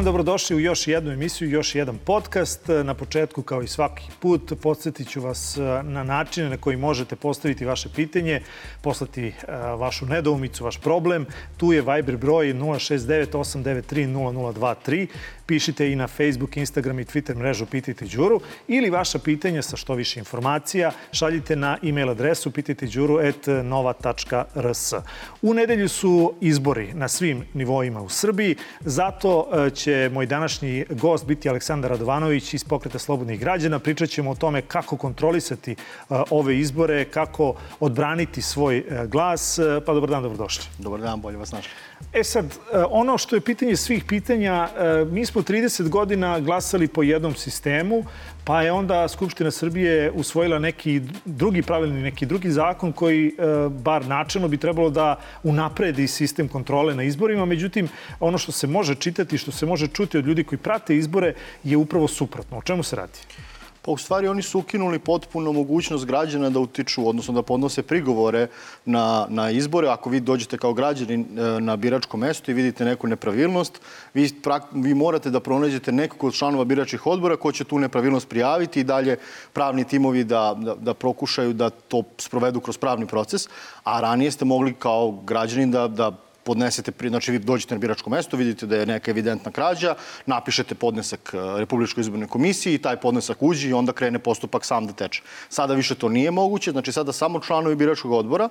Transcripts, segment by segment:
dan, dobrodošli u još jednu emisiju, još jedan podcast. Na početku, kao i svaki put, podsjetit ću vas e, na načine na koji možete postaviti vaše pitanje, poslati e, vašu nedoumicu, vaš problem. Tu je Viber broj 069 893 0023 pišite i na Facebook, Instagram i Twitter mrežu Pitajte Đuru ili vaša pitanja sa što više informacija šaljite na e-mail adresu pitajteđuru.nova.rs. U nedelju su izbori na svim nivoima u Srbiji, zato e, će moj današnji gost biti Aleksandar Radovanović iz Pokreta slobodnih građana. Pričat ćemo o tome kako kontrolisati e, ove izbore, kako odbraniti svoj e, glas. Pa dobar dan, dobrodošli. Dobar dan, bolje vas našli. E sad, ono što je pitanje svih pitanja, mi smo 30 godina glasali po jednom sistemu, pa je onda Skupština Srbije usvojila neki drugi pravilni, neki drugi zakon koji, e, bar načelno, bi trebalo da unapredi sistem kontrole na izborima. Međutim, ono što se može čitati, što se može čuti od ljudi koji prate izbore je upravo suprotno. O čemu se radi? Pa u stvari oni su ukinuli potpuno mogućnost građana da utiču, odnosno da podnose prigovore na, na izbore. Ako vi dođete kao građani e, na biračko mesto i vidite neku nepravilnost, vi, prak, vi morate da pronađete nekog od članova biračkih odbora ko će tu nepravilnost prijaviti i dalje pravni timovi da, da, da prokušaju da to sprovedu kroz pravni proces. A ranije ste mogli kao građanin da, da podnesete, znači vi dođete na biračko mesto, vidite da je neka evidentna krađa, napišete podnesak e, Republičkoj izbornoj komisiji taj podnesak uđe i onda krene postupak sam da teče. Sada više to nije moguće, znači sada samo članovi biračkog odbora,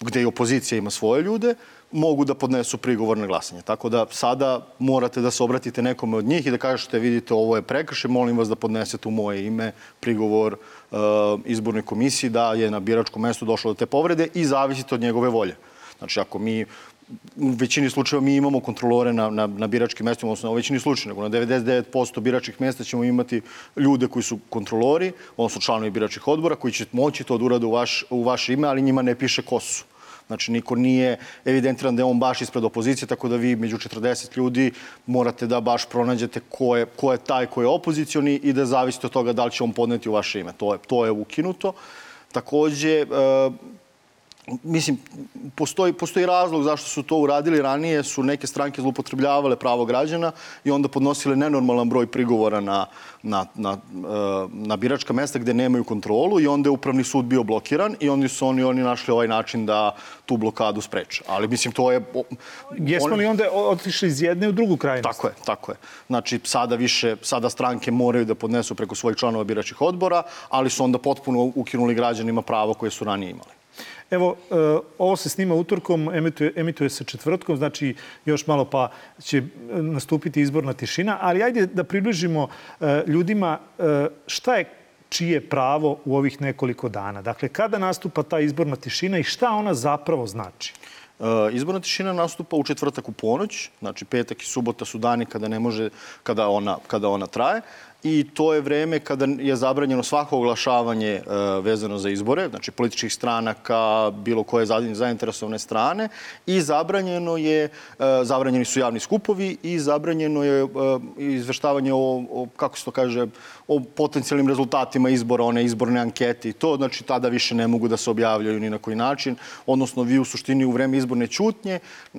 gde i opozicija ima svoje ljude, mogu da podnesu prigovor na glasanje. Tako da sada morate da se obratite nekome od njih i da kažete vidite ovo je prekrše, molim vas da podnesete u moje ime prigovor uh, izbornoj komisiji da je na biračkom mestu došlo do te povrede i zavisite od njegove volje. Znači, ako mi u većini slučajeva mi imamo kontrolore na, na, na biračkim mestima, odnosno u većini slučajeva, nego na 99% biračkih mesta ćemo imati ljude koji su kontrolori, odnosno članovi biračkih odbora, koji će moći to da urade u, vaš, u vaše ime, ali njima ne piše ko su. Znači, niko nije evidentiran da je on baš ispred opozicije, tako da vi među 40 ljudi morate da baš pronađete ko je, ko je taj ko je opozicioni i da zavisite od toga da li će on podneti u vaše ime. To je, to je ukinuto. Takođe, mislim, postoji, postoji razlog zašto su to uradili ranije, su neke stranke zlupotrebljavale pravo građana i onda podnosile nenormalan broj prigovora na, na, na, e, na biračka mesta gde nemaju kontrolu i onda je upravni sud bio blokiran i onda su oni, oni našli ovaj način da tu blokadu spreče. Ali mislim, to je... Jesmo li onda otišli iz jedne u drugu krajnost? Tako je, tako je. Znači, sada više, sada stranke moraju da podnesu preko svojih članova biračih odbora, ali su onda potpuno ukinuli građanima pravo koje su ranije imali. Evo, e, ovo se snima utorkom, emituje, emituje se četvrtkom, znači još malo pa će nastupiti izborna tišina, ali ajde da približimo e, ljudima e, šta je čije pravo u ovih nekoliko dana. Dakle, kada nastupa ta izborna tišina i šta ona zapravo znači? Izborna tišina nastupa u četvrtak u ponoć, znači petak i subota su dani kada ne može, kada ona, kada ona traje i to je vreme kada je zabranjeno svako oglašavanje e, vezano za izbore, znači političkih stranaka, bilo koje zainteresovane strane. I zabranjeno je, e, zabranjeni su javni skupovi i zabranjeno je e, izveštavanje o, o, kako se to kaže, o potencijalnim rezultatima izbora, one izborne ankete. I to, znači tada više ne mogu da se objavljaju ni na koji način, odnosno vi u suštini u vreme izborne čutnje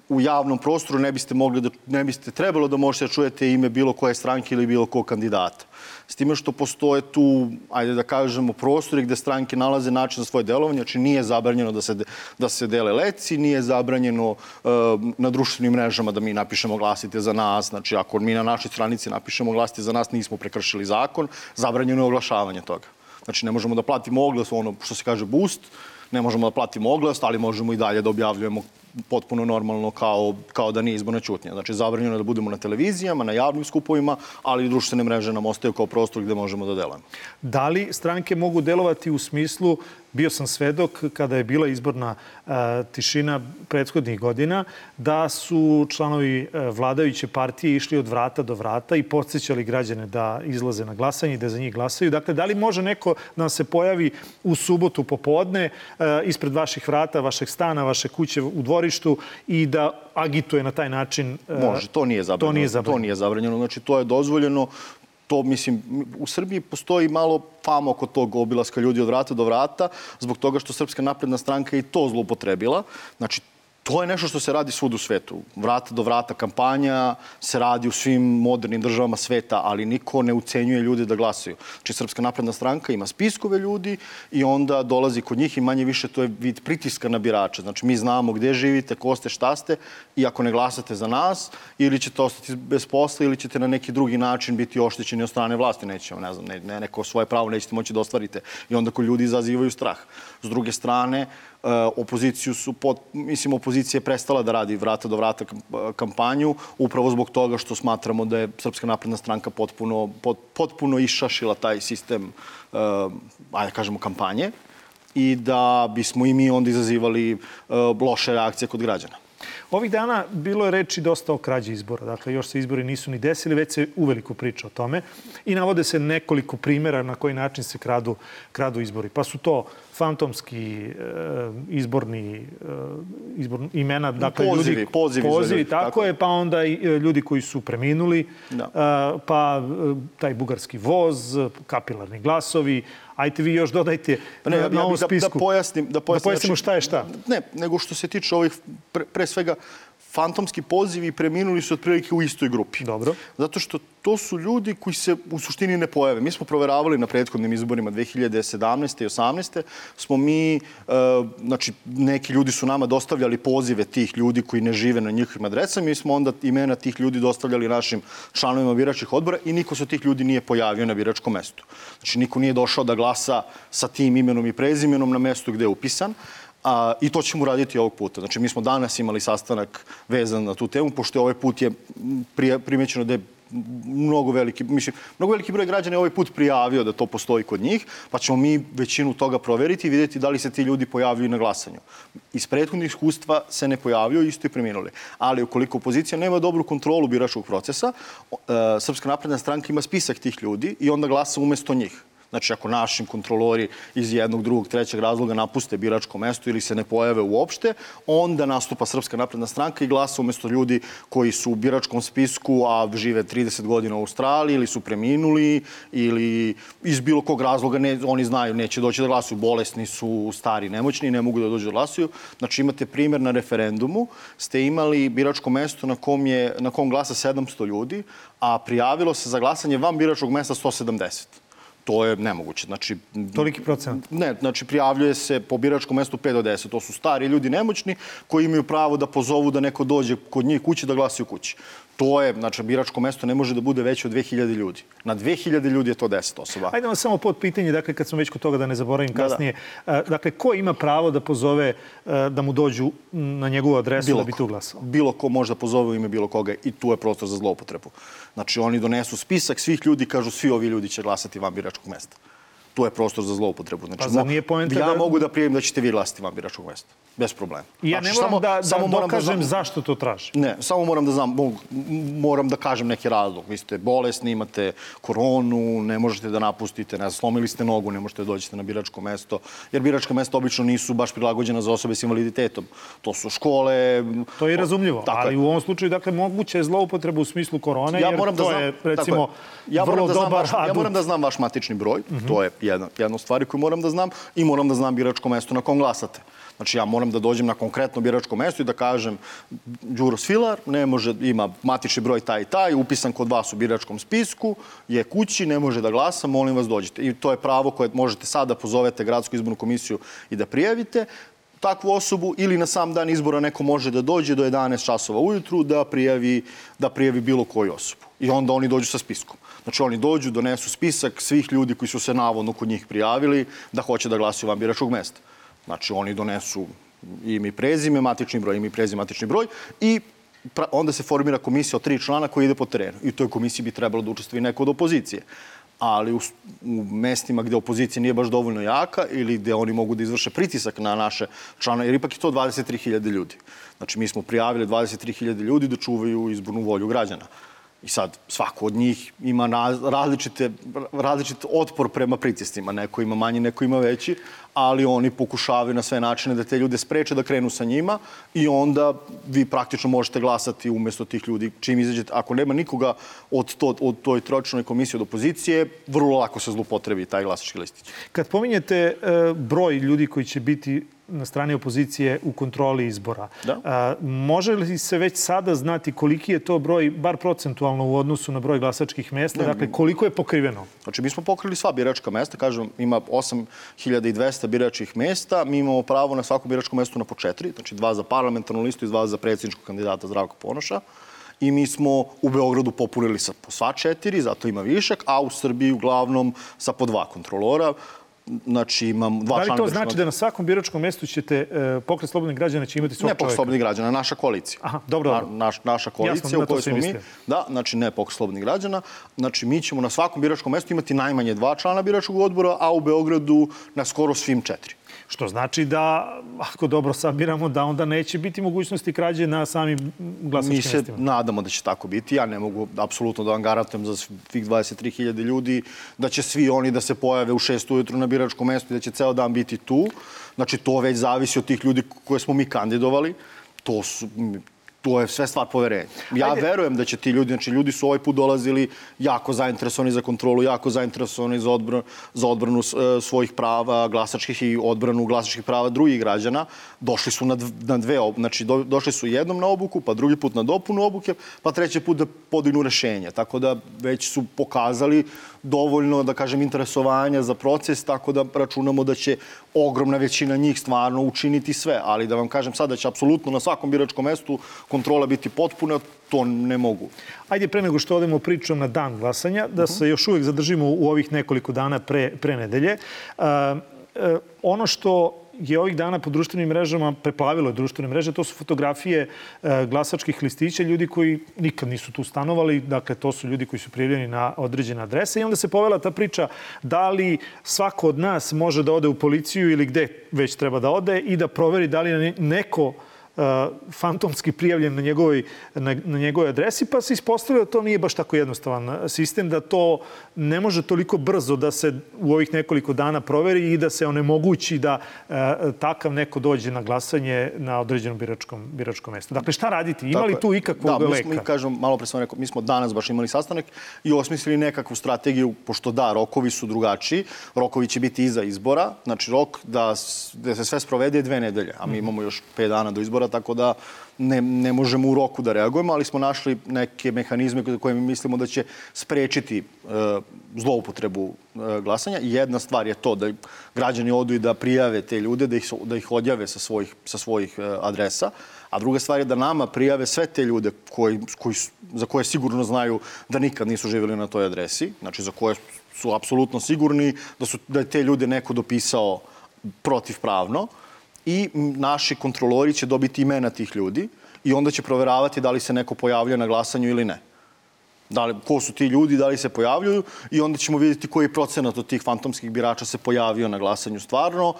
u javnom prostoru ne biste mogli da, ne biste trebalo da možete da čujete ime bilo koje stranke ili bilo kog kandidata s time što postoje tu, ajde da kažemo, prostori gde stranke nalaze način za svoje delovanje, znači nije zabranjeno da se, da se dele leci, nije zabranjeno uh, na društvenim mrežama da mi napišemo glasite za nas, znači ako mi na našoj stranici napišemo glasite za nas, nismo prekršili zakon, zabranjeno je oglašavanje toga. Znači ne možemo da platimo oglas, ono što se kaže boost, ne možemo da platimo oglas, ali možemo i dalje da objavljujemo potpuno normalno kao, kao da nije izborna čutnja. Znači, zabranjeno je da budemo na televizijama, na javnim skupovima, ali i društvene mreže nam ostaju kao prostor gde možemo da delujemo. Da li stranke mogu delovati u smislu bio sam svedok kada je bila izborna a, tišina prethodnih godina, da su članovi a, vladajuće partije išli od vrata do vrata i podsjećali građane da izlaze na glasanje i da za njih glasaju. Dakle, da li može neko da se pojavi u subotu popodne a, ispred vaših vrata, vašeg stana, vaše kuće u dvorištu i da agituje na taj način? Može, to nije zabranjeno. To nije zabranjeno. To nije zabranjeno. Znači, to je dozvoljeno to, mislim, u Srbiji postoji malo fama oko tog obilaska ljudi od vrata do vrata, zbog toga što Srpska napredna stranka i to zlopotrebila. Znači, To je nešto što se radi svud u svetu. Vrata do vrata kampanja se radi u svim modernim državama sveta, ali niko ne ucenjuje ljude da glasaju. Znači, Srpska napredna stranka ima spiskove ljudi i onda dolazi kod njih i manje više to je vid pritiska na birače. Znači, mi znamo gde živite, ko ste, šta ste i ako ne glasate za nas, ili ćete ostati bez posla ili ćete na neki drugi način biti oštećeni od strane vlasti. Nećemo, ne znam, ne, ne, neko svoje pravo nećete moći da ostvarite. I onda kod ljudi izazivaju strah. S druge strane, opoziciju su, pot, mislim, opozicija je prestala da radi vrata do vrata kampanju, upravo zbog toga što smatramo da je Srpska napredna stranka potpuno, pot, potpuno išašila taj sistem, uh, ajde da kažemo, kampanje i da bismo i mi onda izazivali uh, loše reakcije kod građana. Ovih dana bilo je reči dosta o krađi izbora. Dakle, još se izbori nisu ni desili, već se uveliko priča o tome. I navode se nekoliko primjera na koji način se kradu, kradu izbori. Pa su to fantomski e, izborni e, izbor, imena, dakle pozivi, ljudi, pozivi, pozivi ljudi, tako, tako je, pa onda i e, ljudi koji su preminuli, Da. pa taj bugarski voz, kapilarni glasovi, Ajte vi još dodajte Pa ne, na, ja, na ovom bih da, spisku. da pojasnim, da pojasnim, da pojasnimo šta je šta. Ne, nego što se tiče ovih, pre, pre svega, fantomski pozivi preminuli su otprilike u istoj grupi. Dobro. Zato što to su ljudi koji se u suštini ne pojave. Mi smo proveravali na prethodnim izborima 2017. i 18. smo mi, e, znači neki ljudi su nama dostavljali pozive tih ljudi koji ne žive na njihovim adresama. Mi smo onda imena tih ljudi dostavljali našim članovima biračkih odbora i niko se od tih ljudi nije pojavio na biračkom mestu. Znači niko nije došao da glasa sa tim imenom i prezimenom na mestu gde je upisan. A, I to ćemo uraditi ovog puta. Znači, mi smo danas imali sastanak vezan na tu temu, pošto ovaj put je prije, primećeno da je mnogo veliki, mislim, mnogo veliki broj građana je ovaj put prijavio da to postoji kod njih, pa ćemo mi većinu toga proveriti i vidjeti da li se ti ljudi pojavljaju na glasanju. Iz prethodnih iskustva se ne pojavio, isto i preminuli. Ali ukoliko opozicija nema dobru kontrolu biračkog procesa, e, Srpska napredna stranka ima spisak tih ljudi i onda glasa umesto njih. Znači, ako našim kontrolori iz jednog, drugog, trećeg razloga napuste biračko mesto ili se ne pojave uopšte, onda nastupa Srpska napredna stranka i glasa umesto ljudi koji su u biračkom spisku, a žive 30 godina u Australiji ili su preminuli ili iz bilo kog razloga ne, oni znaju neće doći da glasuju, bolesni su, stari, nemoćni, ne mogu da dođu da glasuju. Znači, imate primjer na referendumu, ste imali biračko mesto na kom, je, na kom glasa 700 ljudi, a prijavilo se za glasanje van biračkog mesta 170 to je nemoguće. Znači, Toliki procenat? Ne, znači prijavljuje se po biračkom mestu 5 do 10. To su stari ljudi nemoćni koji imaju pravo da pozovu da neko dođe kod njih kući da glasi u kući. To je, znači, biračko mesto ne može da bude veće od 2000 ljudi. Na 2000 ljudi je to 10 osoba. Ajde vam samo pod pitanje, dakle, kad smo već kod toga da ne zaboravim kasnije. Da, da. Dakle, ko ima pravo da pozove da mu dođu na njegovu adresu bilo da bi tu glasao? Bilo ko može da pozove u ime bilo koga i tu je prostor za zloupotrebu. Znači, oni donesu spisak svih ljudi, kažu svi ovi ljudi će glasati van biračkog mesta. Tu je prostor za zloupotrebu. Znači, pa zar nije poenta ja da... mogu da prijevim da ćete vi glasati van biračkog mesta. Bez problema. I ja znači, ne moram samo, da, da samo moram dokažem da znam, zašto to traži. Ne, samo moram da znam, moram da kažem neki razlog. Vi ste bolesni, imate koronu, ne možete da napustite, ne slomili ste nogu, ne možete da dođete na biračko mesto, jer biračka mesta obično nisu baš prilagođena za osobe s invaliditetom. To su škole... To je razumljivo, tako ali je. u ovom slučaju, dakle, moguće je zloupotreba u smislu korone, ja jer moram da to znam, je, recimo, je. Ja vrlo da dobar vaš, Ja moram da znam vaš matični broj, mm -hmm. to je jedna, jedna stvar koju moram da znam, i moram da znam biračko mesto na kom glasate. Znači ja moram da dođem na konkretno biračko mesto i da kažem Đuro Svilar ne može, ima matični broj taj i taj, upisan kod vas u biračkom spisku, je kući, ne može da glasa, molim vas dođite. I to je pravo koje možete sada pozovete gradsku izbornu komisiju i da prijavite takvu osobu ili na sam dan izbora neko može da dođe do 11 časova ujutru da prijavi, da prijavi bilo koju osobu. I onda oni dođu sa spiskom. Znači oni dođu, donesu spisak svih ljudi koji su se navodno kod njih prijavili da hoće da glasuju van biračkog mesta. Znači, oni donesu ime i prezime, matični broj, ime i prezime, matični broj i onda se formira komisija od tri člana koji ide po terenu. I u toj komisiji bi trebalo da učestvoji neko od opozicije. ali u, u mestima gde opozicija nije baš dovoljno jaka ili gde oni mogu da izvrše pritisak na naše člane, jer ipak je to 23.000 ljudi. Znači, mi smo prijavili 23.000 ljudi da čuvaju izbornu volju građana. I sad, svako od njih ima različite, različit otpor prema pritiscima. Neko ima manji, neko ima veći, ali oni pokušavaju na sve načine da te ljude spreče da krenu sa njima i onda vi praktično možete glasati umesto tih ljudi čim izađete. Ako nema nikoga od, to, od toj tročnoj komisije od opozicije, vrlo lako se zlupotrebi taj glasački listić. Kad pominjete e, broj ljudi koji će biti na strani opozicije u kontroli izbora. Da. A, može li se već sada znati koliki je to broj, bar procentualno u odnosu na broj glasačkih mesta? Ne, dakle, koliko je pokriveno? Znači, mi smo pokrili sva biračka mesta. Kažem, ima 8200 biračkih mesta. Mi imamo pravo na svako biračko mesto na po četiri. Znači, dva za parlamentarnu listu i dva za predsjedničkog kandidata Zdravka Ponoša i mi smo u Beogradu popunili sa po sva četiri, zato ima višak, a u Srbiji uglavnom sa po dva kontrolora. Znači, imam dva člana... Da li to znači da na svakom biračkom mestu ćete, e, pokret slobodnih građana će imati svog čovjeka? Ne pokret slobodnih građana, naša koalicija. Aha, dobro. Na, naš, naša koalicija u kojoj smo mi. Da, znači ne pokret slobodnih građana. Znači, mi ćemo na svakom biračkom mestu imati najmanje dva člana biračkog odbora, a u Beogradu na skoro svim četiri. Što znači da, ako dobro sabiramo, da onda neće biti mogućnosti krađe na samim glasačkim mestima. Mi se nadamo da će tako biti. Ja ne mogu apsolutno da vam garantujem za svih 23.000 ljudi da će svi oni da se pojave u 6 ujutru na biračkom mestu i da će ceo dan biti tu. Znači, to već zavisi od tih ljudi koje smo mi kandidovali. To su, to je sve stvar poverenja. Ja Ajde. verujem da će ti ljudi, znači ljudi su ovaj put dolazili jako zainteresovani za kontrolu, jako zainteresovani za odbranu, za odbranu e, svojih prava glasačkih i odbranu glasačkih prava drugih građana. Došli su na, na dve, znači do, došli su jednom na obuku, pa drugi put na dopunu obuke, pa treći put da podignu rešenje. Tako da već su pokazali dovoljno, da kažem, interesovanja za proces, tako da računamo da će ogromna većina njih stvarno učiniti sve. Ali da vam kažem sad da će apsolutno na svakom biračkom mestu kontrola biti potpuna, to ne mogu. Ajde, pre nego što odemo pričom na dan glasanja, da se još uvek zadržimo u ovih nekoliko dana pre, pre nedelje. Uh, uh, ono što je ovih dana po društvenim mrežama preplavilo društvene mreže. To su fotografije e, glasačkih listića, ljudi koji nikad nisu tu stanovali. Dakle, to su ljudi koji su prijavljeni na određene adrese. I onda se povela ta priča da li svako od nas može da ode u policiju ili gde već treba da ode i da proveri da li neko fantomski prijavljen na njegovoj, na, na njegovoj adresi, pa se ispostavilo da to nije baš tako jednostavan sistem, da to ne može toliko brzo da se u ovih nekoliko dana proveri i da se onemogući da e, takav neko dođe na glasanje na određenom biračkom, biračkom mestu. Dakle, šta raditi? Ima li tu ikakvog da, leka? Da, mi, kažem, malo pre sam rekao, mi smo danas baš imali sastanak i osmislili nekakvu strategiju, pošto da, rokovi su drugačiji, rokovi će biti iza izbora, znači rok da, da se sve sprovede dve nedelje, a mi mhm. imamo još 5 dana do izbora, tako da ne, ne možemo u roku da reagujemo, ali smo našli neke mehanizme koje mi mislimo da će sprečiti e, zloupotrebu e, glasanja. Jedna stvar je to da građani odu i da prijave te ljude, da ih, da ih odjave sa svojih, sa svojih e, adresa. A druga stvar je da nama prijave sve te ljude koji, koji, za koje sigurno znaju da nikad nisu živjeli na toj adresi, znači za koje su apsolutno sigurni da, su, da je te ljude neko dopisao protivpravno i naši kontrolori će dobiti imena tih ljudi i onda će proveravati da li se neko pojavlja na glasanju ili ne. Da li, ko su ti ljudi, da li se pojavljuju i onda ćemo vidjeti koji procenat od tih fantomskih birača se pojavio na glasanju stvarno,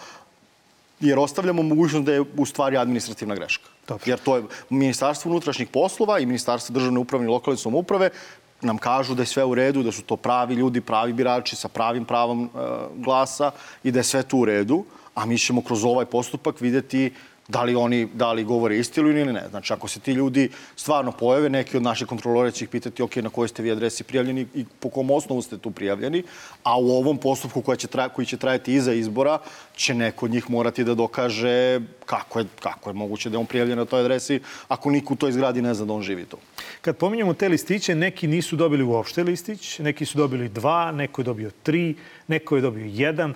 jer ostavljamo mogućnost da je u stvari administrativna greška. Dobro. Jer to je Ministarstvo unutrašnjih poslova i Ministarstvo državne uprave i lokalne samouprave nam kažu da je sve u redu, da su to pravi ljudi, pravi birači sa pravim pravom e, glasa i da je sve tu u redu a mi ćemo kroz ovaj postupak videti da li oni da li govore istinu ili ne. Znači, ako se ti ljudi stvarno pojave, neki od naših kontrolora će ih pitati ok, na kojoj ste vi adresi prijavljeni i po kom osnovu ste tu prijavljeni, a u ovom postupku koji će, traj, koji će trajati iza izbora, će neko od njih morati da dokaže kako je, kako je moguće da je on prijavljen na toj adresi, ako niko u toj zgradi ne zna da on živi tu. Kad pominjamo te listiće, neki nisu dobili uopšte listić, neki su dobili dva, neko je dobio tri, neko je dobio jedan.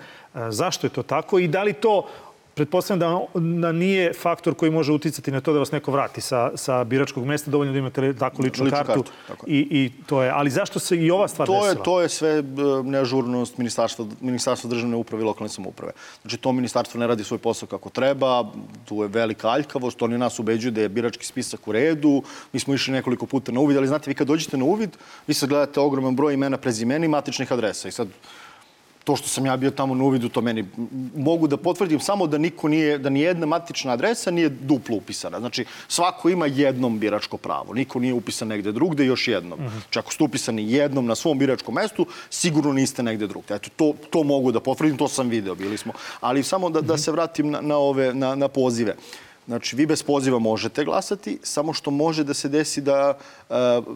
Zašto je to tako i da li to Pretpostavljam da, da nije faktor koji može uticati na to da vas neko vrati sa, sa biračkog mesta, dovoljno da imate tako ličnu, Ličnu kartu. kartu, tako je. I, I to je. Ali zašto se i ova stvar To je, desila? to je sve e, neažurnost ministarstva, ministarstva državne uprave i lokalne samouprave. Znači, to ministarstvo ne radi svoj posao kako treba, tu je velika aljkavost, oni nas ubeđuju da je birački spisak u redu, mi smo išli nekoliko puta na uvid, ali znate, vi kad dođete na uvid, vi sad gledate ogroman broj imena, prezimena i matičnih adresa. I sad, to što sam ja bio tamo na uvidu, to meni mogu da potvrdim samo da niko nije, da ni jedna matična adresa nije duplo upisana. Znači, svako ima jednom biračko pravo. Niko nije upisan negde drugde, još jednom. Uh -huh. Znači, ako ste upisani jednom na svom biračkom mestu, sigurno niste negde drugde. Eto, to, to mogu da potvrdim, to sam video, bili smo. Ali samo da, da se vratim na, na, ove, na, na pozive. Znači, vi bez poziva možete glasati, samo što može da se desi da uh,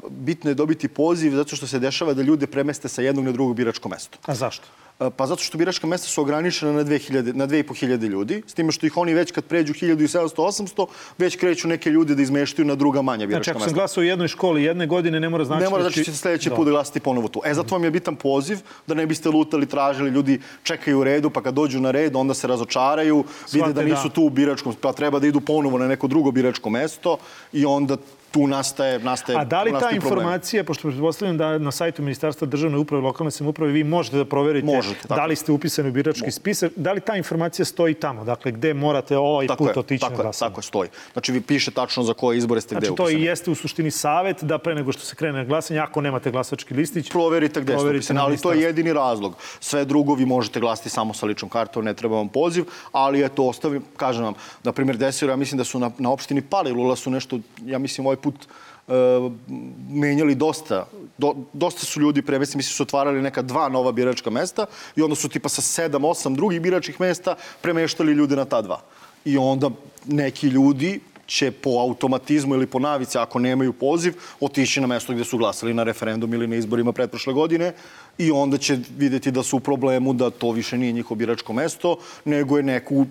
bitno je dobiti poziv zato što se dešava da ljude premeste sa jednog na drugo biračko mesto. A zašto? Pa zato što biračka mesta su ograničena na 2000, na 2500 ljudi, s time što ih oni već kad pređu 1700-800, već kreću neke ljude da izmeštaju na druga manja biračka Znači, ako mesta. sam glasao u jednoj školi jedne godine, ne mora znači... Ne mora da znači će- ćete sledeći Da. put da glasati ponovo tu. E, zato vam je bitan poziv da ne biste lutali, tražili, ljudi čekaju u redu, pa kad dođu na red, onda se razočaraju, vide Shvate da nisu da. tu u biračkom, pa treba da idu ponovo na neko drugo biračko mesto i onda tu nastaje, nastaje A da li ta informacija, pošto pretpostavljam da na sajtu Ministarstva državne uprave i lokalne samouprave vi možete da proverite Možete, da li ste upisani u birački spisak, da li ta informacija stoji tamo, dakle gde morate ovaj Tako put je, otići na tako je, glasanje? tako je, stoji. Znači, vi piše tačno za koje izbore ste gde Znači, to upisani. i jeste u suštini savet da pre nego što se krene na glasanje, ako nemate glasački listić, proverite gde ste Proverite upisani, na ali to je jedini razlog. Sve drugo vi možete glasiti samo sa ličnom kartom, ne treba vam poziv, ali eto, ostavim, kažem vam, na primjer, desilo, ja mislim da su na, na opštini Palilula su nešto, ja mislim, ovaj put e, menjali dosta. Do, dosta su ljudi premesti, mislim su otvarali neka dva nova biračka mesta i onda su tipa sa sedam, osam drugih biračkih mesta premeštali ljude na ta dva. I onda neki ljudi će po automatizmu ili po navici, ako nemaju poziv, otići na mesto gde su glasali na referendum ili na izborima pretprošle godine i onda će videti da su u problemu da to više nije njihovo biračko mesto, nego je neku...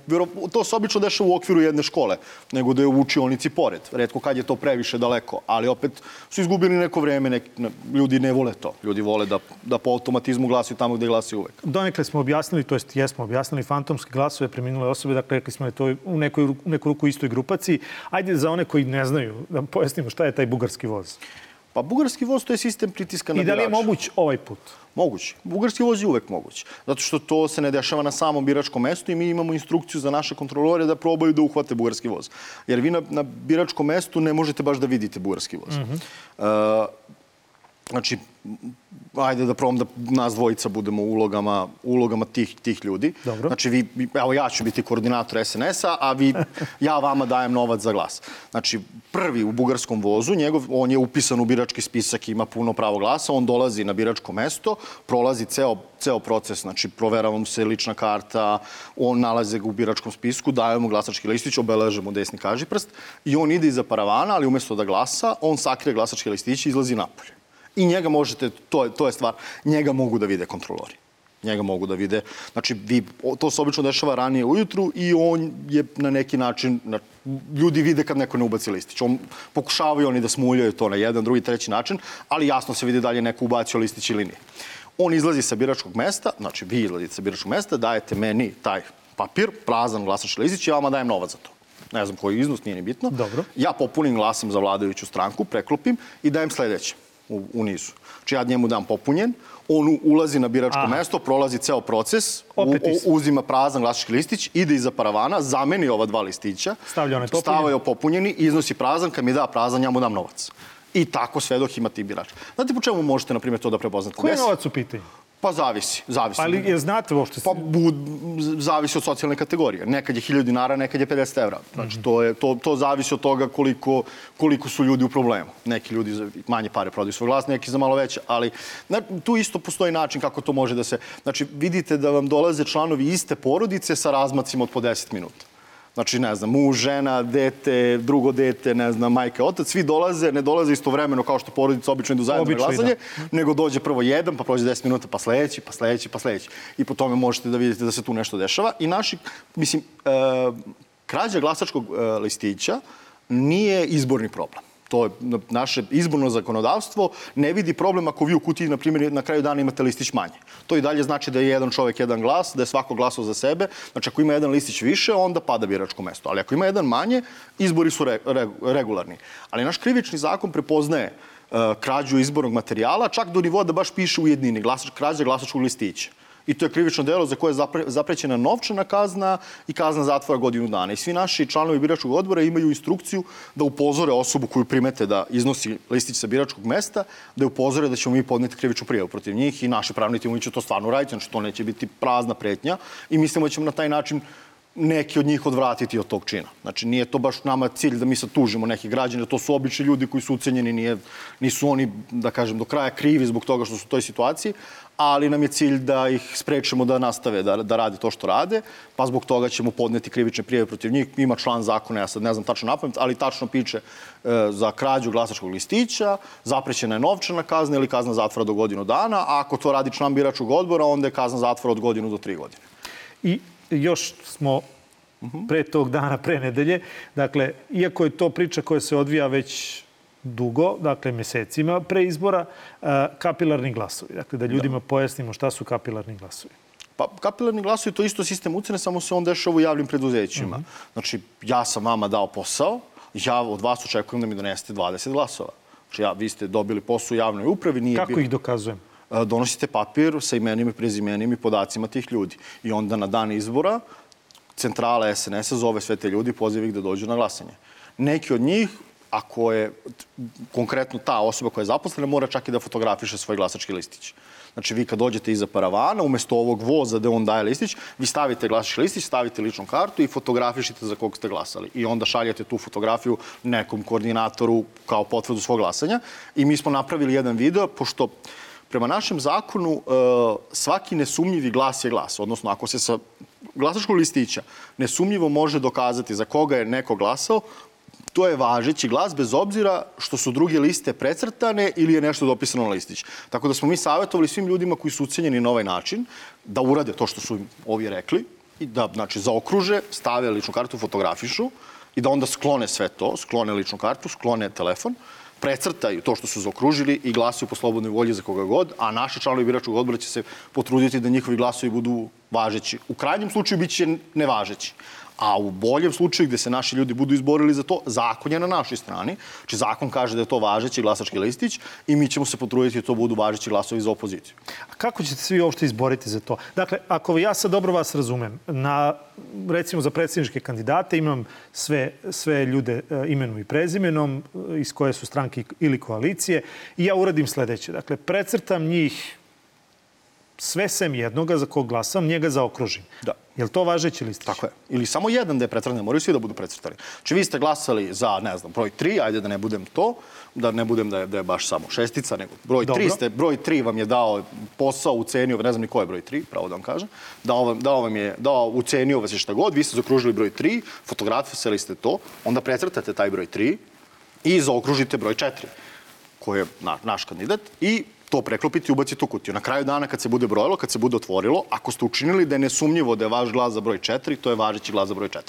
To se obično dešava u okviru jedne škole, nego da je u učionici pored. Redko kad je to previše daleko, ali opet su izgubili neko vreme, nek, ne- ljudi ne vole to. Ljudi vole da, da po automatizmu glasaju tamo gde glasaju uvek. Donekle smo objasnili, to jest jesmo objasnili fantomske glasove preminule osobe, dakle rekli smo da to u nekoj, u neku ruku istoj grupaciji. Ajde za one koji ne znaju da pojasnimo šta je taj bugarski voz. Pa bugarski voz to je sistem pritiska na I da li je moguć ovaj put? Moguće. Bugarski voz je uvek moguć. Zato što to se ne dešava na samom biračkom mestu i mi imamo instrukciju za naše kontrolore da probaju da uhvate bugarski voz. Jer vi na, na biračkom mestu ne možete baš da vidite bugarski voz. Mm -hmm. Znači, ajde da probam da nas dvojica budemo u ulogama, ulogama tih, tih ljudi. Dobro. Znači, vi, vi- evo ja ću biti koordinator SNS-a, a vi, ja vama dajem novac za glas. Znači, prvi u bugarskom vozu, njegov, on je upisan u birački spisak, ima puno pravo glasa, on dolazi na biračko mesto, prolazi ceo, ceo proces, znači proverava mu se lična karta, on nalaze ga u biračkom spisku, daje mu glasački listić, obeleže mu desni kažiprst i on ide iza paravana, ali umesto da glasa, on sakrije glasački listić i izlazi napolje. I njega možete, to je, to je stvar, njega mogu da vide kontrolori. Njega mogu da vide. Znači, vi, to se obično dešava ranije ujutru i on je na neki način, na, ljudi vide kad neko ne ubaci listić. On, pokušavaju oni da smuljaju to na jedan, drugi, treći način, ali jasno se vidi da li je neko ubacio listić ili nije. On izlazi sa biračkog mesta, znači vi izlazite sa biračkog mesta, dajete meni taj papir, prazan glasački listić i ja vama dajem novac za to. Ne znam koji iznos, nije ni bitno. Dobro. Ja popunim glasam za vladajuću stranku, preklopim i dajem sledeće u, u nizu. Znači ja njemu dam popunjen, on ulazi na biračko Aha. mesto, prolazi ceo proces, u, uzima prazan glasački listić, ide iza paravana, zameni ova dva listića, Stavlja onaj popunjen. stavlja popunjeni, iznosi prazan, kad mi da prazan, ja mu dam novac. I tako sve dok ima ti birača. Znate po čemu možete, na primjer, to da prepoznate? Koji je novac u pitanju? Pa zavisi, zavisi. Ali je znate uopšte? Pa bu, zavisi od socijalne kategorije. Nekad je 1000 dinara, nekad je 50 evra. Znači, to, je, to, to zavisi od toga koliko, koliko su ljudi u problemu. Neki ljudi za manje pare prodaju svoj glas, neki za malo veće, ali na, tu isto postoji način kako to može da se... Znači, vidite da vam dolaze članovi iste porodice sa razmacima od po 10 minuta. Znači, ne znam, muž, žena, dete, drugo dete, ne znam, majka, otac, svi dolaze, ne dolaze istovremeno kao što porodica obično idu zajedno Obično, na glasanje, nego dođe prvo jedan, pa prođe 10 minuta, pa sledeći, pa sledeći, pa sledeći. I po tome možete da vidite da se tu nešto dešava. I naši, mislim, e, krađa glasačkog e, listića nije izborni problem. To je naše izborno zakonodavstvo ne vidi problem ako vi u kutiji, na primjer, na kraju dana imate listić manje. To i dalje znači da je jedan čovek jedan glas, da je svako glasao za sebe. Znači, ako ima jedan listić više, onda pada biračko mesto. Ali ako ima jedan manje, izbori su re, re, regularni. Ali naš krivični zakon prepoznaje uh, krađu izbornog materijala, čak do nivoa da baš piše u jednini, glasač, krađa glasačkog listića i to je krivično delo za koje je zaprećena novčana kazna i kazna zatvora godinu dana. I svi naši članovi biračkog odbora imaju instrukciju da upozore osobu koju primete da iznosi listić sa biračkog mesta, da je upozore da ćemo mi podneti krivičnu prijavu protiv njih i naši pravni timovi će to stvarno raditi, znači to neće biti prazna pretnja i mislimo da ćemo na taj način neki od njih odvratiti od tog čina. Znači, nije to baš nama cilj da mi sad tužimo neki građane, to su obični ljudi koji su ucenjeni, nije, nisu oni, da kažem, do kraja krivi zbog toga što su u toj situaciji, ali nam je cilj da ih sprečemo da nastave da, da rade to što rade, pa zbog toga ćemo podneti krivične prijeve protiv njih. Ima član zakona, ja sad ne znam tačno napamet, ali tačno piče e, za krađu glasačkog listića, zaprećena je novčana kazna ili kazna zatvora do godinu dana, a ako to radi član biračkog odbora, onda je kazna zatvora od godinu do tri godine. I još smo pre tog dana, pre nedelje. Dakle, iako je to priča koja se odvija već dugo, dakle mesecima pre izbora, kapilarni glasovi. Dakle, da ljudima da. pojasnimo šta su kapilarni glasovi. Pa kapilarni glasovi to isto sistem ucene, samo se on dešava u javnim preduzećima. Uh mhm. -huh. Znači, ja sam vama dao posao, ja od vas očekujem da mi donesete 20 glasova. Znači, ja, vi ste dobili posao u javnoj upravi, nije Kako bilo... ih dokazujem? Donosite papir sa imenima i prezimenima i podacima tih ljudi. I onda na dan izbora centrala SNS-a zove sve te ljudi i poziva ih da dođu na glasanje. Neki od njih ako je konkretno ta osoba koja je zaposlena, mora čak i da fotografiše svoj glasački listić. Znači, vi kad dođete iza paravana, umesto ovog voza gde on daje listić, vi stavite glasački listić, stavite ličnu kartu i fotografišite za kog ste glasali. I onda šaljete tu fotografiju nekom koordinatoru kao potvrdu svog glasanja. I mi smo napravili jedan video, pošto prema našem zakonu e, svaki nesumnjivi glas je glas. Odnosno, ako se sa glasačkog listića nesumnjivo može dokazati za koga je neko glasao, to je važeći glas bez obzira što su druge liste precrtane ili je nešto dopisano na listić. Tako da smo mi savjetovali svim ljudima koji su ucenjeni na ovaj način da urade to što su ovi rekli i da znači, zaokruže, stave ličnu kartu, fotografišu i da onda sklone sve to, sklone ličnu kartu, sklone telefon, precrtaju to što su zaokružili i glasuju po slobodnoj volji za koga god, a naši članovi biračkog odbora će se potruditi da njihovi glasovi budu važeći. U krajnjem slučaju biće nevažeći. A u boljem slučaju gde se naši ljudi budu izborili za to, zakon je na našoj strani. Znači, zakon kaže da je to važeći glasački listić i mi ćemo se potruditi da to budu važeći glasovi za opoziciju. A kako ćete svi uopšte izboriti za to? Dakle, ako ja sad dobro vas razumem, na, recimo za predsjedničke kandidate imam sve, sve ljude e, imenom i prezimenom e, iz koje su stranke ili koalicije i ja uradim sledeće. Dakle, precrtam njih sve sem jednoga za kog glasam, njega zaokružim. Da. Je li to važeći listić? Tako je. Ili samo jedan da je precrtan, moraju svi da budu precrtani. Znači vi ste glasali za, ne znam, broj 3, ajde da ne budem to, da ne budem da je, da je baš samo šestica, nego broj Dobro. 3 ste, broj 3 vam je dao posao, ucenio, ne znam ni ko je broj 3, pravo da vam kažem, dao vam, dao vam je, dao, ucenio vas je šta god, vi ste zakružili broj 3, fotografisali ste to, onda precrtate taj broj 3 i zaokružite broj 4 koji je na, naš kandidat i to preklopiti i ubaciti u kutiju. Na kraju dana kad se bude brojilo, kad se bude otvorilo, ako ste učinili da je nesumnjivo da je vaš glas za broj 4, to je važeći glas za broj 4.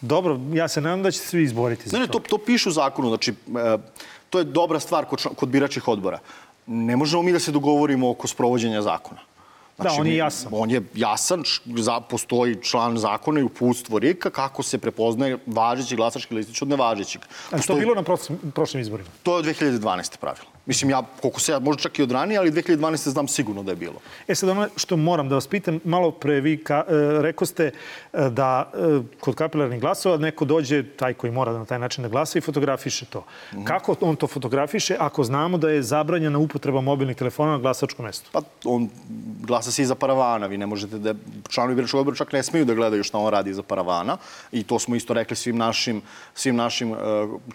Dobro, ja se nadam da ćete svi izboriti za ne, ne, to. to piše u zakonu. Znači, e, to je dobra stvar kod, kod biračih odbora. Ne možemo mi da se dogovorimo oko sprovođenja zakona. Znači, da, on je jasan. On je jasan, za, postoji član zakona i uputstvo RIK-a kako se prepoznaje važeći glasački listić od nevažećeg. A što je bilo na prošlim izborima? To je od 2012. pravilo. Mislim, ja, koliko se ja, možda čak i od ranije, ali 2012. znam sigurno da je bilo. E sad, ono što moram da vas pitam, malo pre vi ka, e, reko ste e, da e, kod kapilarnih glasova neko dođe, taj koji mora da na taj način da glasa i fotografiše to. Mm -hmm. Kako on to fotografiše ako znamo da je zabranjena upotreba mobilnih telefona na glasačkom mestu? Pa, on glasa se iza paravana. Vi ne možete da... Članovi biračkog odbora čak ne smeju da gledaju šta on radi iza paravana. I to smo isto rekli svim našim, svim našim uh,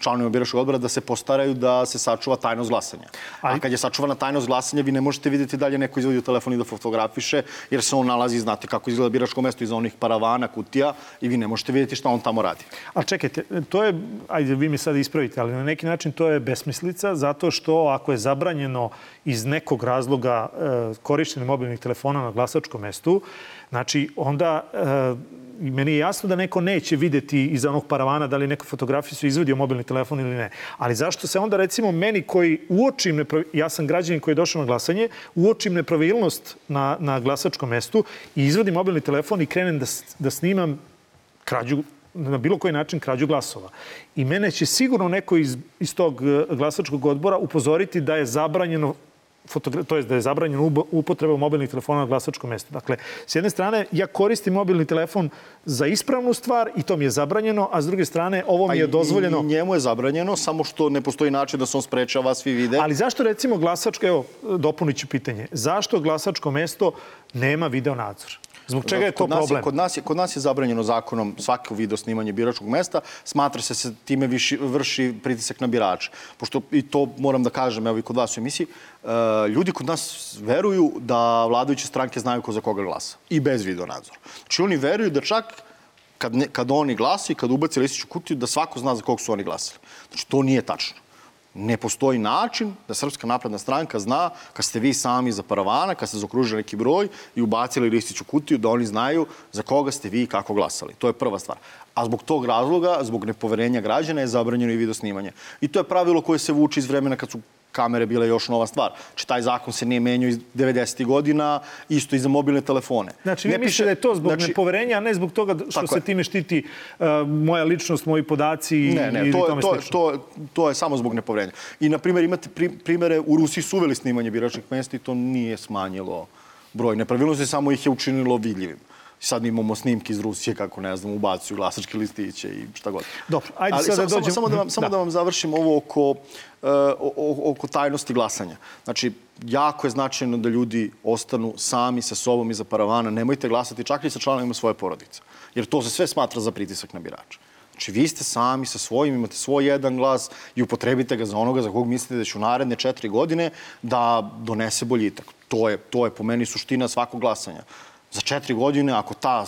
članovima biračkog odbora da se postaraju da se sačuva tajnost glasanja. Ali... A kad je sačuvana tajnost glasanja, vi ne možete videti dalje neko izvodi telefon i da fotografiše, jer se on nalazi, znate kako izgleda biračko mesto iza onih paravana, kutija i vi ne možete videti šta on tamo radi. A čekajte, to je, ajde vi mi sad ispravite, ali na neki način to je besmislica, zato što ako je zabranjeno iz nekog razloga e, korištenje mobilnih telefona na glasačkom mestu, znači onda e, i meni je jasno da neko neće videti iza onog paravana da li neka fotografija su izvadio mobilni telefon ili ne. Ali zašto se onda recimo meni koji uočim, ja sam građanin koji je došao na glasanje, uočim nepravilnost na, na glasačkom mestu i izvadim mobilni telefon i krenem da, da snimam krađu na bilo koji način krađu glasova. I mene će sigurno neko iz, iz tog eh, glasačkog odbora upozoriti da je zabranjeno to je da je zabranjena upotreba mobilnih telefona na glasačkom mestu. Dakle, s jedne strane, ja koristim mobilni telefon za ispravnu stvar i to mi je zabranjeno, a s druge strane, ovo mi je dozvoljeno... I, i njemu je zabranjeno, samo što ne postoji način da se on sprečava, svi vide. Ali zašto, recimo, glasačko, evo, dopunit ću pitanje, zašto glasačko mesto nema video nadzor? Zbog čega je to kod nas problem? Kod, nas je, kod nas je zabranjeno zakonom svako video snimanje biračkog mesta. Smatra se se time viši, vrši pritisak na birače. Pošto, i to moram da kažem, evo i kod vas u emisiji, uh, ljudi kod nas veruju da vladajuće stranke znaju ko za koga glasa. I bez video nadzora. Znači oni veruju da čak kad, ne, kad oni glasi, kad ubaci listiću kutiju, da svako zna za kog su oni glasali. Znači to nije tačno ne postoji način da Srpska napredna stranka zna kad ste vi sami za paravana, kad ste zakružili neki broj i ubacili listić u kutiju, da oni znaju za koga ste vi i kako glasali. To je prva stvar. A zbog tog razloga, zbog nepoverenja građana je zabranjeno i video snimanje. I to je pravilo koje se vuče iz vremena kad su kamere bile još nova stvar. Znači, taj zakon se nije menio iz 90. godina, isto i za mobilne telefone. Znači, vi mislite da je to zbog znači, nepoverenja, a ne zbog toga što se je. time štiti uh, moja ličnost, moji podaci ne, ne, ili to, tome to, slično? To, to je samo zbog nepoverenja. I, na primjer, imate pri, primere, u Rusiji su uveli snimanje biračnih mesta i to nije smanjilo broj nepravilnosti, samo ih je učinilo vidljivim sad imamo snimke iz Rusije kako, ne znam, ubacuju glasačke listiće i šta god. Dobro, ajde Ali sad da dođemo... Samo, samo, da, vam, samo da. da vam završim ovo oko, uh, oko tajnosti glasanja. Znači, jako je značajno da ljudi ostanu sami sa sobom iza paravana. Nemojte glasati čak i sa članovima svoje porodice. Jer to se sve smatra za pritisak na birača. Znači, vi ste sami sa svojim, imate svoj jedan glas i upotrebite ga za onoga za kog mislite da će u naredne četiri godine da donese boljitak. To je, to je po meni suština svakog glasanja za četiri godine, ako ta,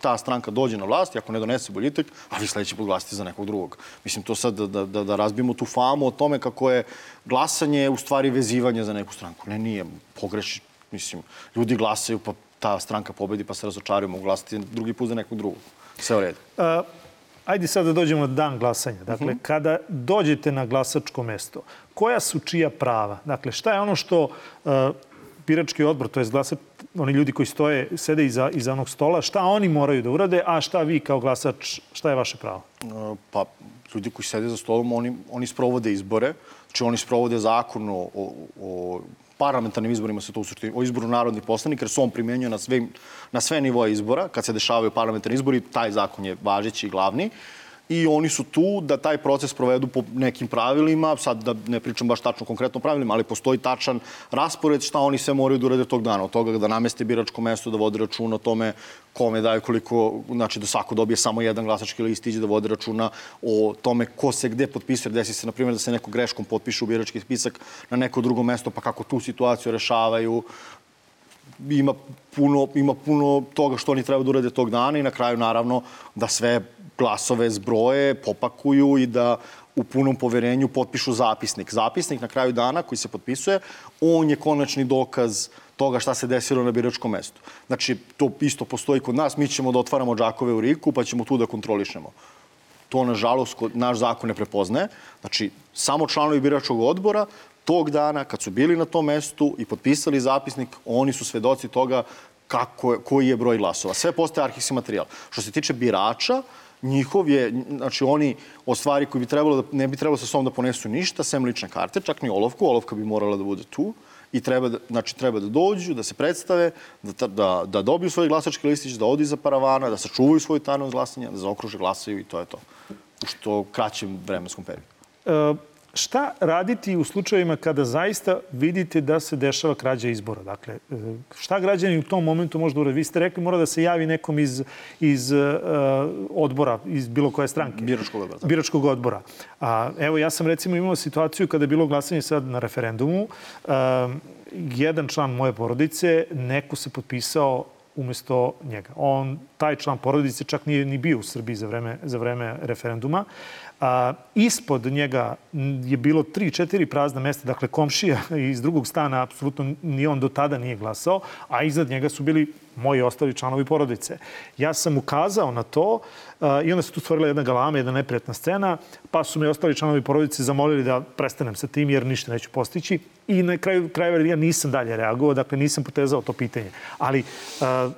ta stranka dođe na vlast ako ne donese boljitak, a vi sledeći put glasite za nekog drugog. Mislim, to sad da, da, da razbijemo tu famu o tome kako je glasanje u stvari vezivanje za neku stranku. Ne, nije pogreši. Mislim, ljudi glasaju pa ta stranka pobedi pa se razočaraju, mogu glasati drugi put za nekog drugog. Sve u redu. Uh, ajde sad da dođemo na dan glasanja. Dakle, uh mhm. -huh. kada dođete na glasačko mesto, koja su čija prava? Dakle, šta je ono što uh, birački odbor, to je glasa, oni ljudi koji stoje, sede iza, iza onog stola, šta oni moraju da urade, a šta vi kao glasač, šta je vaše pravo? E, pa, ljudi koji sede za stolom, oni, oni sprovode izbore, znači oni sprovode zakon o, o, o parlamentarnim izborima se to usuštini, o izboru narodnih poslanika, jer se on primenjuje na sve, na sve nivoje izbora. Kad se dešavaju parlamentarni izbori, taj zakon je važeći i glavni. Uh, i oni su tu da taj proces provedu po nekim pravilima, sad da ne pričam baš tačno konkretno pravilima, ali postoji tačan raspored šta oni sve moraju da urade tog dana. Od toga da nameste biračko mesto, da vode računa o tome kome daju koliko, znači da svako dobije samo jedan glasački listić, da vode računa o tome ko se gde potpisuje. Desi se, na primjer, da se neko greškom potpiše u birački spisak na neko drugo mesto, pa kako tu situaciju rešavaju, ima puno, ima puno toga što oni treba da urade tog dana i na kraju naravno da sve glasove zbroje, popakuju i da u punom poverenju potpišu zapisnik. Zapisnik na kraju dana koji se potpisuje, on je konačni dokaz toga šta se desilo na biračkom mestu. Znači, to isto postoji kod nas. Mi ćemo da otvaramo džakove u Riku, pa ćemo tu da kontrolišemo. To, nažalost, naš zakon ne prepoznaje. Znači, samo članovi biračkog odbora tog dana, kad su bili na tom mestu i potpisali zapisnik, oni su svedoci toga kako, koji je broj glasova. Sve postaje arhivski materijal. Što se tiče birača, njihov je, znači oni o stvari koji bi trebalo da, ne bi trebalo sa sobom da ponesu ništa, sem lične karte, čak ni olovku, olovka bi morala da bude tu i treba da, znači, treba da dođu, da se predstave, da, da, da dobiju svoj glasački listić, da odi za paravana, da sačuvaju svoju tajnost glasanja, da zaokruže glasaju i to je to. U što kraćem vremenskom periodu. E, šta raditi u slučajevima kada zaista vidite da se dešava krađa izbora? Dakle, e, šta građani u tom momentu možda uradi? Vi ste rekli mora da se javi nekom iz, iz uh, odbora, iz bilo koje stranke. Biračkog odbora. Biračkog odbora. A, evo, ja sam recimo imao situaciju kada je bilo glasanje sad na referendumu. Uh, jedan član moje porodice, neko se potpisao umesto njega. On, taj član porodice čak nije ni bio u Srbiji za vreme, za vreme referenduma. A, ispod njega je bilo tri, četiri prazna mesta, dakle komšija iz drugog stana, apsolutno ni on do tada nije glasao, a iznad njega su bili moji ostali članovi porodice. Ja sam ukazao na to uh, i onda se tu stvorila jedna galama, jedna neprijatna scena, pa su me ostali članovi porodice zamolili da prestanem sa tim jer ništa neću postići i na kraju krajeva ja nisam dalje reagovao, dakle nisam potezao to pitanje. Ali uh,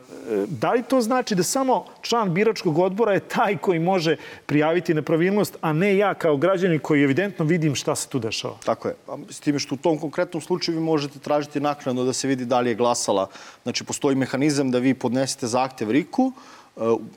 da li to znači da samo član biračkog odbora je taj koji može prijaviti nepravilnost, a ne ja kao građanin koji evidentno vidim šta se tu dešava? Tako je. S time što u tom konkretnom slučaju vi možete tražiti naknadno da se vidi da li je glasala. Znači, postoji mehanizam da vi podnesete zahtev RIK-u,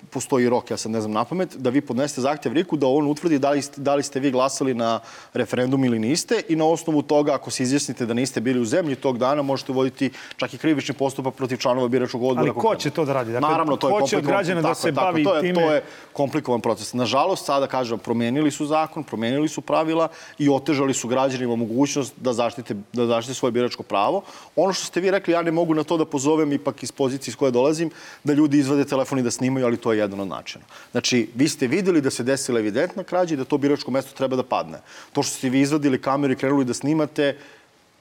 postoji rok, ja sad ne znam na pamet, da vi podnesete zahtjev RIK-u da on utvrdi da li, ste, da li ste vi glasali na referendum ili niste i na osnovu toga, ako se izjasnite da niste bili u zemlji tog dana, možete voditi čak i krivični postupak protiv članova biračkog odbora. Ali ko će to da radi? Dakle, Naravno, to je ko će od građana da se tako, bavi to je, time? To je komplikovan proces. Nažalost, sada kažem, promenili su zakon, promenili su pravila i otežali su građanima mogućnost da zaštite, da zaštite svoje biračko pravo. Ono što ste vi rekli, ja ne mogu na to da pozovem ipak iz pozicije iz koje dolazim, da ljudi izvade telefon i da snimaju, ali to je jedan od načina. Znači, vi ste videli da se desila evidentna krađa i da to biračko mesto treba da padne. To što ste vi izvadili kameru i krenuli da snimate,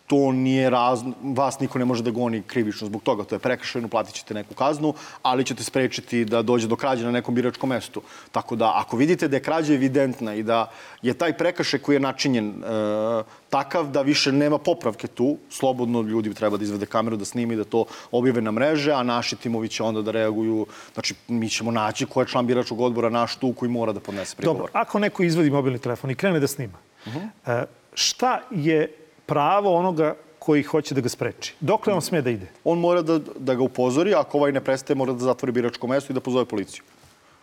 to nije raz... vas niko ne može da goni krivično zbog toga. To je prekršajno, platit ćete neku kaznu, ali ćete sprečiti da dođe do krađe na nekom biračkom mestu. Tako da, ako vidite da je krađa evidentna i da je taj prekršaj koji je načinjen e, takav da više nema popravke tu, slobodno ljudi treba da izvede kameru, da snimi, da to objave na mreže, a naši timovi će onda da reaguju. Znači, mi ćemo naći ko je član biračkog odbora naš tu koji mora da podnese prigovor. Dobro, ako neko izvadi mobilni telefon i krene da snima, uh -huh. e, šta je pravo onoga koji hoće da ga spreči. Dokle on sme da ide? On mora da, da ga upozori, ako ovaj ne prestaje, mora da zatvori biračko mesto i da pozove policiju.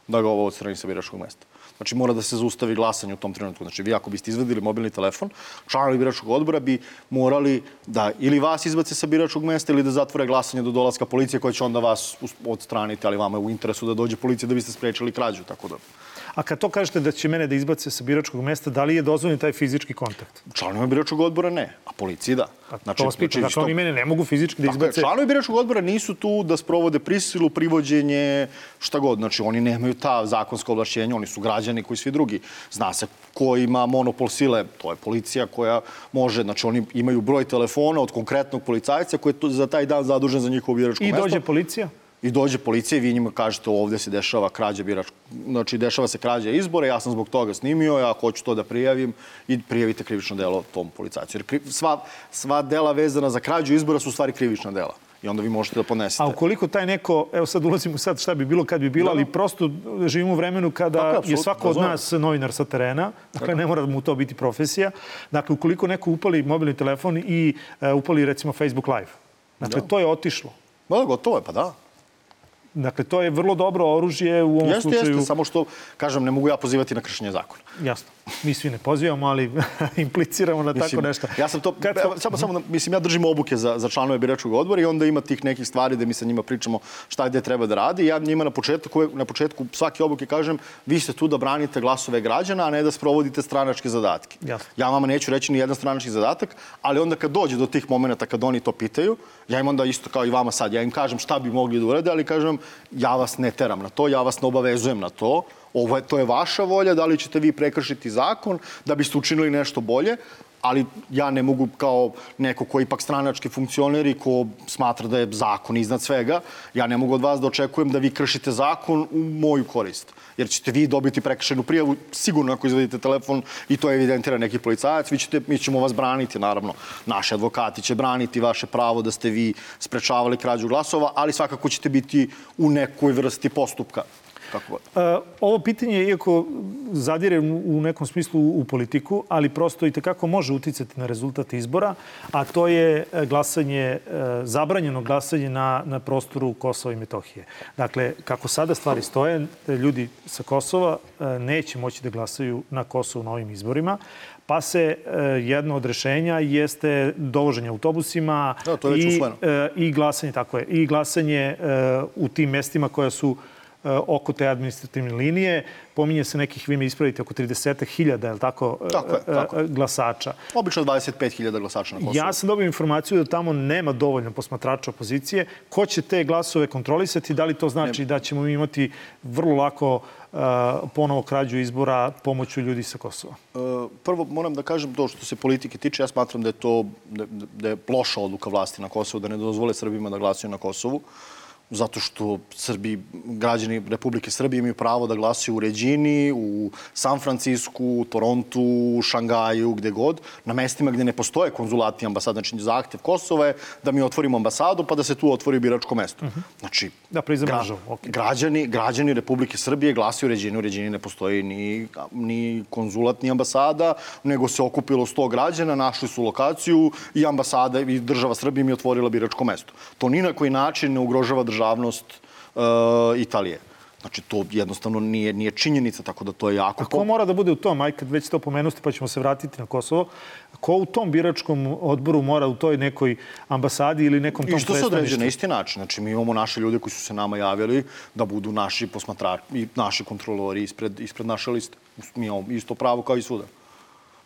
Da ga ovo odstrani sa biračkog mesta. Znači mora da se zaustavi glasanje u tom trenutku. Znači vi ako biste izvadili mobilni telefon, članovi biračkog odbora bi morali da ili vas izbace sa biračkog mesta ili da zatvore glasanje do dolaska policije koja će onda vas odstraniti, ali vama je u interesu da dođe policija da biste sprečili krađu, tako da... A kad to kažete da će mene da izbace sa biračkog mesta, da li je dozvoljen taj fizički kontakt? Članovi biračkog odbora ne, a policiji da. Pa, znači, to vas pitam, znači, dakle oni mene ne mogu fizički da izbace... Članovi biračkog odbora nisu tu da sprovode prisilu, privođenje, šta god. Znači, oni nemaju ta zakonska ovlašćenja, oni su građani koji svi drugi. Zna se ko ima monopol sile, to je policija koja može, znači oni imaju broj telefona od konkretnog policajca koji je za taj dan zadužen za njihovo biračko mesto. I dođe policija? i dođe policija i vi njima kažete ovde se dešava krađa biračka, znači dešava se krađa izbora, ja sam zbog toga snimio, ja hoću to da prijavim i prijavite krivično delo tom policajcu. Jer sva, sva dela vezana za krađu izbora su u stvari krivična dela i onda vi možete da ponesete. A ukoliko taj neko, evo sad ulazimo sad šta bi bilo kad bi bilo, da. ali prosto živimo u vremenu kada dakle, je svako od nas novinar sa terena, dakle ne mora mu to biti profesija. Dakle, ukoliko neko upali mobilni telefon i uh, upali recimo Facebook live, dakle da. to je otišlo. Da, gotovo je, pa da. Dakle, to je vrlo dobro oružje u ovom jeste, slučaju. Jeste, samo što, kažem, ne mogu ja pozivati na kršenje zakona. Jasno. Mi svi ne pozivamo, ali impliciramo na mislim, tako nešto. Ja sam to, Kad... samo, samo, mislim, ja držim obuke za, za članove biračkog odbora i onda ima tih nekih stvari da mi sa njima pričamo šta gde treba da radi. Ja njima na početku, na početku svake obuke kažem, vi ste tu da branite glasove građana, a ne da sprovodite stranačke zadatke. Jasno. Ja vama neću reći ni jedan stranački zadatak, ali onda kad dođe do tih momenta kad oni to pitaju, ja im onda isto kao i vama sad, ja im kažem šta bi mogli da urade, ali kažem, ja vas ne teram na to, ja vas ne obavezujem na to, Ovo je, to je vaša volja, da li ćete vi prekršiti zakon da biste učinili nešto bolje, ali ja ne mogu kao neko koji ipak stranački funkcioner i ko smatra da je zakon iznad svega, ja ne mogu od vas da očekujem da vi kršite zakon u moju korist. Jer ćete vi dobiti prekršenu prijavu sigurno ako izvedite telefon i to evidentira neki policajac, vi ćete, mi ćemo vas braniti, naravno. Naši advokati će braniti vaše pravo da ste vi sprečavali krađu glasova, ali svakako ćete biti u nekoj vrsti postupka kako god. Uh, ovo pitanje, iako zadire u nekom smislu u politiku, ali prosto i tekako može uticati na rezultat izbora, a to je e, glasanje, e, zabranjeno glasanje na, na prostoru Kosova i Metohije. Dakle, kako sada stvari stoje, ljudi sa Kosova neće moći da glasaju na Kosovu na ovim izborima, pa se jedno od rešenja jeste dovoženje autobusima da, to je i, i glasanje, tako je, i glasanje u tim mestima koja su oko te administrativne linije. Pominje se nekih, vi me ispravite, oko 30.000, je li tako, tako, je, tako je. glasača. Obično 25.000 glasača na Kosovu. Ja sam dobio informaciju da tamo nema dovoljno posmatrača opozicije. Ko će te glasove kontrolisati? Da li to znači ne. da ćemo imati vrlo lako uh, ponovo krađu izbora pomoću ljudi sa Kosova? Uh, prvo moram da kažem to što se politike tiče, ja smatram da je to da, da je loša odluka vlasti na Kosovu, da ne dozvole Srbima da glasaju na Kosovu. Uh, zato što Srbi, građani Republike Srbije imaju pravo da glasaju u Ređini, u San Francisku, u Torontu, u Šangaju, gde god, na mestima gde ne postoje konzulati ambasada. Znači, zahtev Kosova je da mi otvorimo ambasadu, pa da se tu otvori biračko mesto. Uh -huh. Znači, da priznamo gra, okay. građani, građani Republike Srbije glasaju u Ređini. U Ređini ne postoji ni, ni konzulat, ni ambasada, nego se okupilo 100 građana, našli su lokaciju i ambasada i država Srbije mi otvorila biračko mesto. To ni na koji način ne ugrožava država državnost uh, Italije. Znači, to jednostavno nije, nije činjenica, tako da to je jako... A ko mora da bude u tom, aj kad već to pomenuste, pa ćemo se vratiti na Kosovo, ko u tom biračkom odboru mora u toj nekoj ambasadi ili nekom tom I što se određe na isti način. Znači, mi imamo naše ljude koji su se nama javili da budu naši posmatrači i naši kontrolori ispred, ispred naše liste. Mi imamo isto pravo kao i svuda.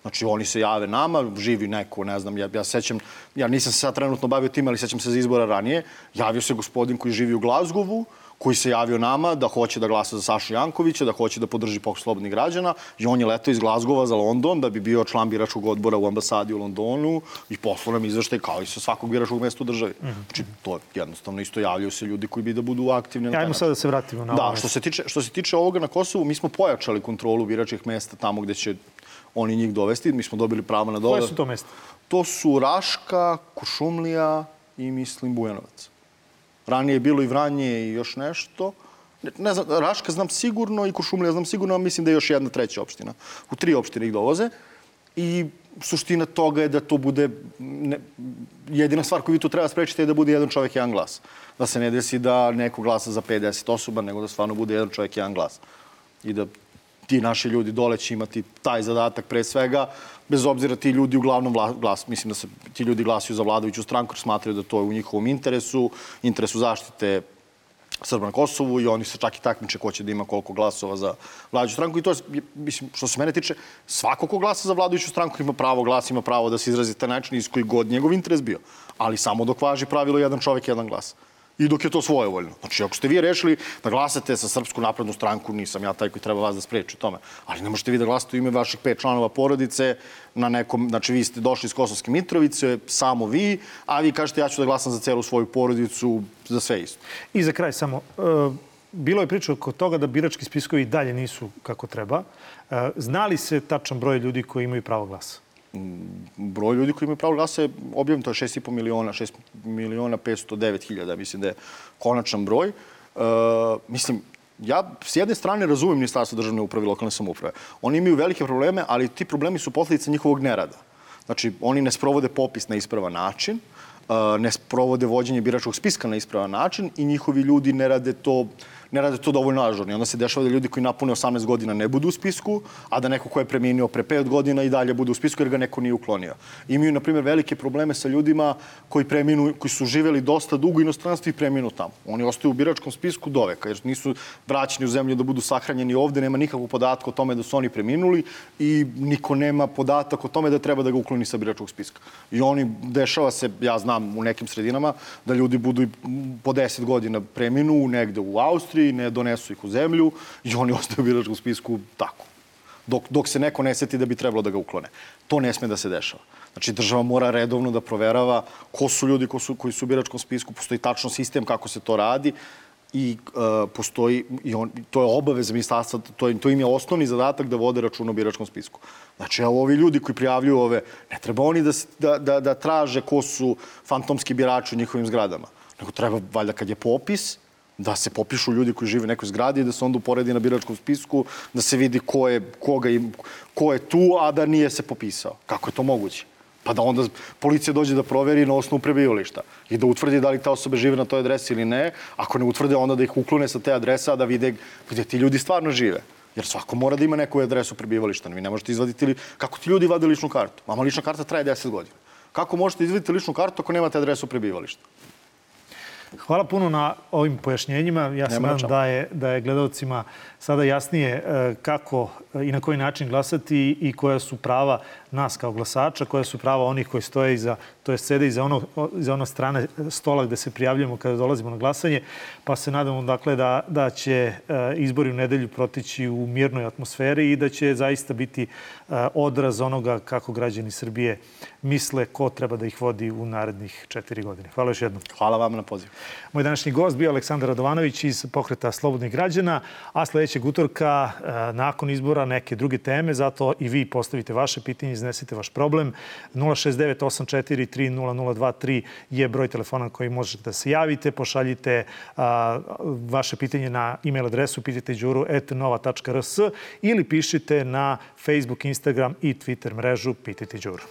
Znači, oni se jave nama, živi neko, ne znam, ja, ja sećam, ja nisam se sad trenutno bavio tim, ali sećam se za izbora ranije, javio se gospodin koji živi u Glazgovu, koji se javio nama da hoće da glasa za Sašu Jankovića, da hoće da podrži pokoj slobodnih građana i on je letao iz Glazgova za London da bi bio član biračkog odbora u ambasadi u Londonu i poslao nam izveštaj kao i sa svakog biračkog mesta u državi. Mm -hmm. Znači, to je jednostavno isto javljaju se ljudi koji bi da budu aktivni. Ja, ajmo sad da se vratimo na Da, što se, tiče, što se tiče ovoga na Kosovu, mi smo pojačali kontrolu biračkih mesta tamo gde će oni njih dovesti. Mi smo dobili pravo na dole. Koje su to mesta? To su Raška, Kušumlija i mislim Bujanovac. Ranije je bilo i Vranje i još nešto. Ne, znam, Raška znam sigurno i Kušumlija znam sigurno, a mislim da je još jedna treća opština. U tri opštine ih dovoze. I suština toga je da to bude... Ne, jedina stvar koju vi tu treba sprečiti je da bude jedan čovjek, jedan glas. Da se ne desi da neko glasa za 50 osoba, nego da stvarno bude jedan čovjek, jedan glas. I da ti naši ljudi dole će imati taj zadatak pre svega, bez obzira ti ljudi uglavnom glas, mislim da se ti ljudi glasuju za vladajuću stranku jer smatraju da to je u njihovom interesu, interesu zaštite Srba na Kosovu i oni se čak i takmiče ko će da ima koliko glasova za vladajuću stranku i to je, mislim, što se mene tiče, svako ko glasa za vladajuću stranku ima pravo glas, ima pravo da se izrazi taj način iz koji god njegov interes bio. Ali samo dok važi pravilo jedan čovek, jedan glas i dok je to svojevoljno. Znači, ako ste vi rešili da glasate sa Srpsku naprednu stranku, nisam ja taj koji treba vas da spreči u tome. Ali ne možete vi da glasate u ime vaših pet članova porodice na nekom, znači vi ste došli iz Kosovske Mitrovice, samo vi, a vi kažete ja ću da glasam za celu svoju porodicu, za sve isto. I za kraj samo, uh, bilo je priča oko toga da birački spiskovi dalje nisu kako treba. Uh, znali se tačan broj ljudi koji imaju pravo glasa? Broj ljudi koji imaju pravo glasa je objavljen, to je 6,5 miliona, 6 miliona 509 hiljada, mislim da je konačan broj. Uh, mislim, ja s jedne strane razumem Ministarstvo državne uprave i lokalne samouprave. Oni imaju velike probleme, ali ti problemi su posledice njihovog nerada. Znači, oni ne sprovode popis na ispravan način, uh, ne sprovode vođenje biračkog spiska na ispravan način i njihovi ljudi ne rade to ne rade to dovoljno ažurno. onda se dešava da ljudi koji napune 18 godina ne budu u spisku, a da neko ko je preminio pre 5 godina i dalje bude u spisku jer ga neko nije uklonio. Imaju, na primjer, velike probleme sa ljudima koji, preminu, koji su živeli dosta dugo u inostranstvu i preminu tamo. Oni ostaju u biračkom spisku doveka jer nisu vraćeni u zemlju da budu sahranjeni ovde, nema nikakvog podatka o tome da su oni preminuli i niko nema podatak o tome da treba da ga ukloni sa biračkog spiska. I oni, dešava se, ja znam, u nekim sredinama, da ljudi budu po 10 godina preminu negde u Austriji, i ne donesu ih u zemlju i oni ostaju u biračkom spisku tako. Dok, dok se neko ne seti da bi trebalo da ga uklone. To ne sme da se dešava. Znači, država mora redovno da proverava ko su ljudi ko su, koji su u biračkom spisku, postoji tačno sistem kako se to radi i uh, postoji, i on, to je obaveza ministarstva, to, je, to im je osnovni zadatak da vode račun o biračkom spisku. Znači, evo, ovi ljudi koji prijavljuju ove, ne treba oni da, da, da, da traže ko su fantomski birači u njihovim zgradama. Nego treba, valjda, kad je popis, da se popišu ljudi koji žive u nekoj zgradi i da se onda uporedi na biračkom spisku, da se vidi ko je, koga im, ko je tu, a da nije se popisao. Kako je to moguće? Pa da onda policija dođe da proveri na osnovu prebivališta i da utvrdi da li ta osoba žive na toj adresi ili ne. Ako ne utvrde, onda da ih uklone sa te adrese, a da vide gde ti ljudi stvarno žive. Jer svako mora da ima neku adresu prebivališta. Vi ne možete izvaditi li... Kako ti ljudi vade ličnu kartu? Mama lična karta traje 10 godina. Kako možete izvaditi ličnu kartu ako nemate adresu prebivališta? Hvala puno na ovim pojašnjenjima. Ja se nadam da je, da je gledalcima sada jasnije e, kako i na koji način glasati i koja su prava nas kao glasača, koja su prava onih koji stoje iza, to je sede iza ono, iza ono strane stola gde se prijavljamo kada dolazimo na glasanje, pa se nadamo dakle da, da će e, izbori u nedelju protići u mirnoj atmosferi i da će zaista biti e, odraz onoga kako građani Srbije misle ko treba da ih vodi u narednih četiri godine. Hvala još jednom. Hvala vam na pozivu. Moj današnji gost bio Aleksandar Radovanović iz pokreta Slobodnih građana, a sledećeg utorka nakon izbora neke druge teme, zato i vi postavite vaše pitanje, iznesite vaš problem. 069 je broj telefona koji možete da se javite, pošaljite vaše pitanje na e-mail adresu pitajteđuru.nova.rs ili pišite na Facebook, Instagram i Twitter mrežu Pitajte Đuru.